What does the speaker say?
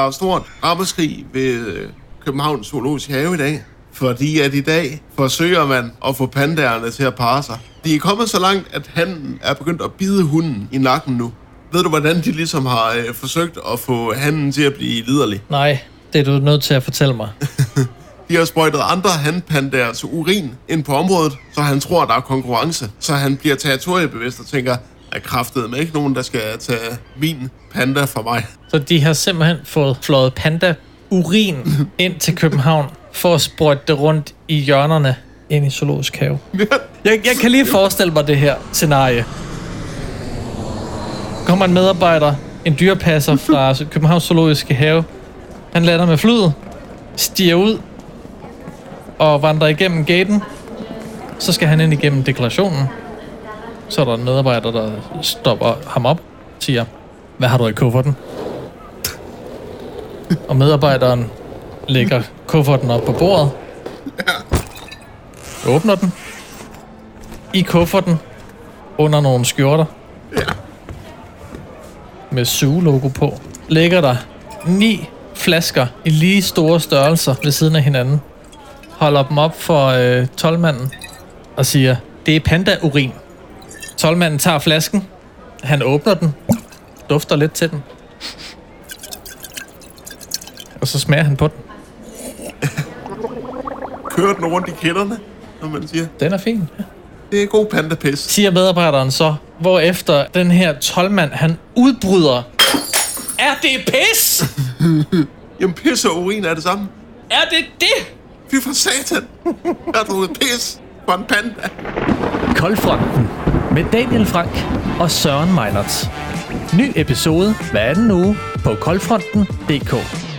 Der er stort arbejdskrig ved øh, Københavns Zoologiske Have i dag. Fordi at i dag forsøger man at få pandaerne til at parre sig. De er kommet så langt, at han er begyndt at bide hunden i nakken nu. Ved du, hvordan de ligesom har øh, forsøgt at få handen til at blive liderlig? Nej, det er du nødt til at fortælle mig. De har sprøjtet andre handpandaers urin ind på området, så han tror, der er konkurrence. Så han bliver territoriebevidst og tænker, at kraftet med ikke nogen, der skal tage min panda fra mig. Så de har simpelthen fået flået panda urin ind til København for at sprøjte det rundt i hjørnerne ind i zoologisk have. Jeg, jeg kan lige forestille mig det her scenarie. Kommer en medarbejder, en dyrepasser fra Københavns Zoologiske Have. Han lander med flyet, stiger ud og vandrer igennem gaten. Så skal han ind igennem deklarationen. Så er der en medarbejder, der stopper ham op og siger, hvad har du i kufferten? Og medarbejderen lægger kufferten op på bordet. Åbner den. I kufferten, under nogle skjorter, med Zoo-logo på, ligger der ni flasker i lige store størrelser ved siden af hinanden. Holder dem op for øh, tolvmanden og siger, det er panda-urin. Tolvmanden tager flasken, han åbner den, dufter lidt til den, og så smager han på den. Kører den rundt i kælderne, når man siger, Den er fin. Ja. det er god pandapis. siger medarbejderen så, hvor efter den her tolvmand, han udbryder. Er det pis? Jamen pis og urin er det samme. Er det det? Fy for satan. Jeg har drukket pis for en panda. Koldfronten med Daniel Frank og Søren Meinerts. Ny episode hver anden uge på koldfronten.dk.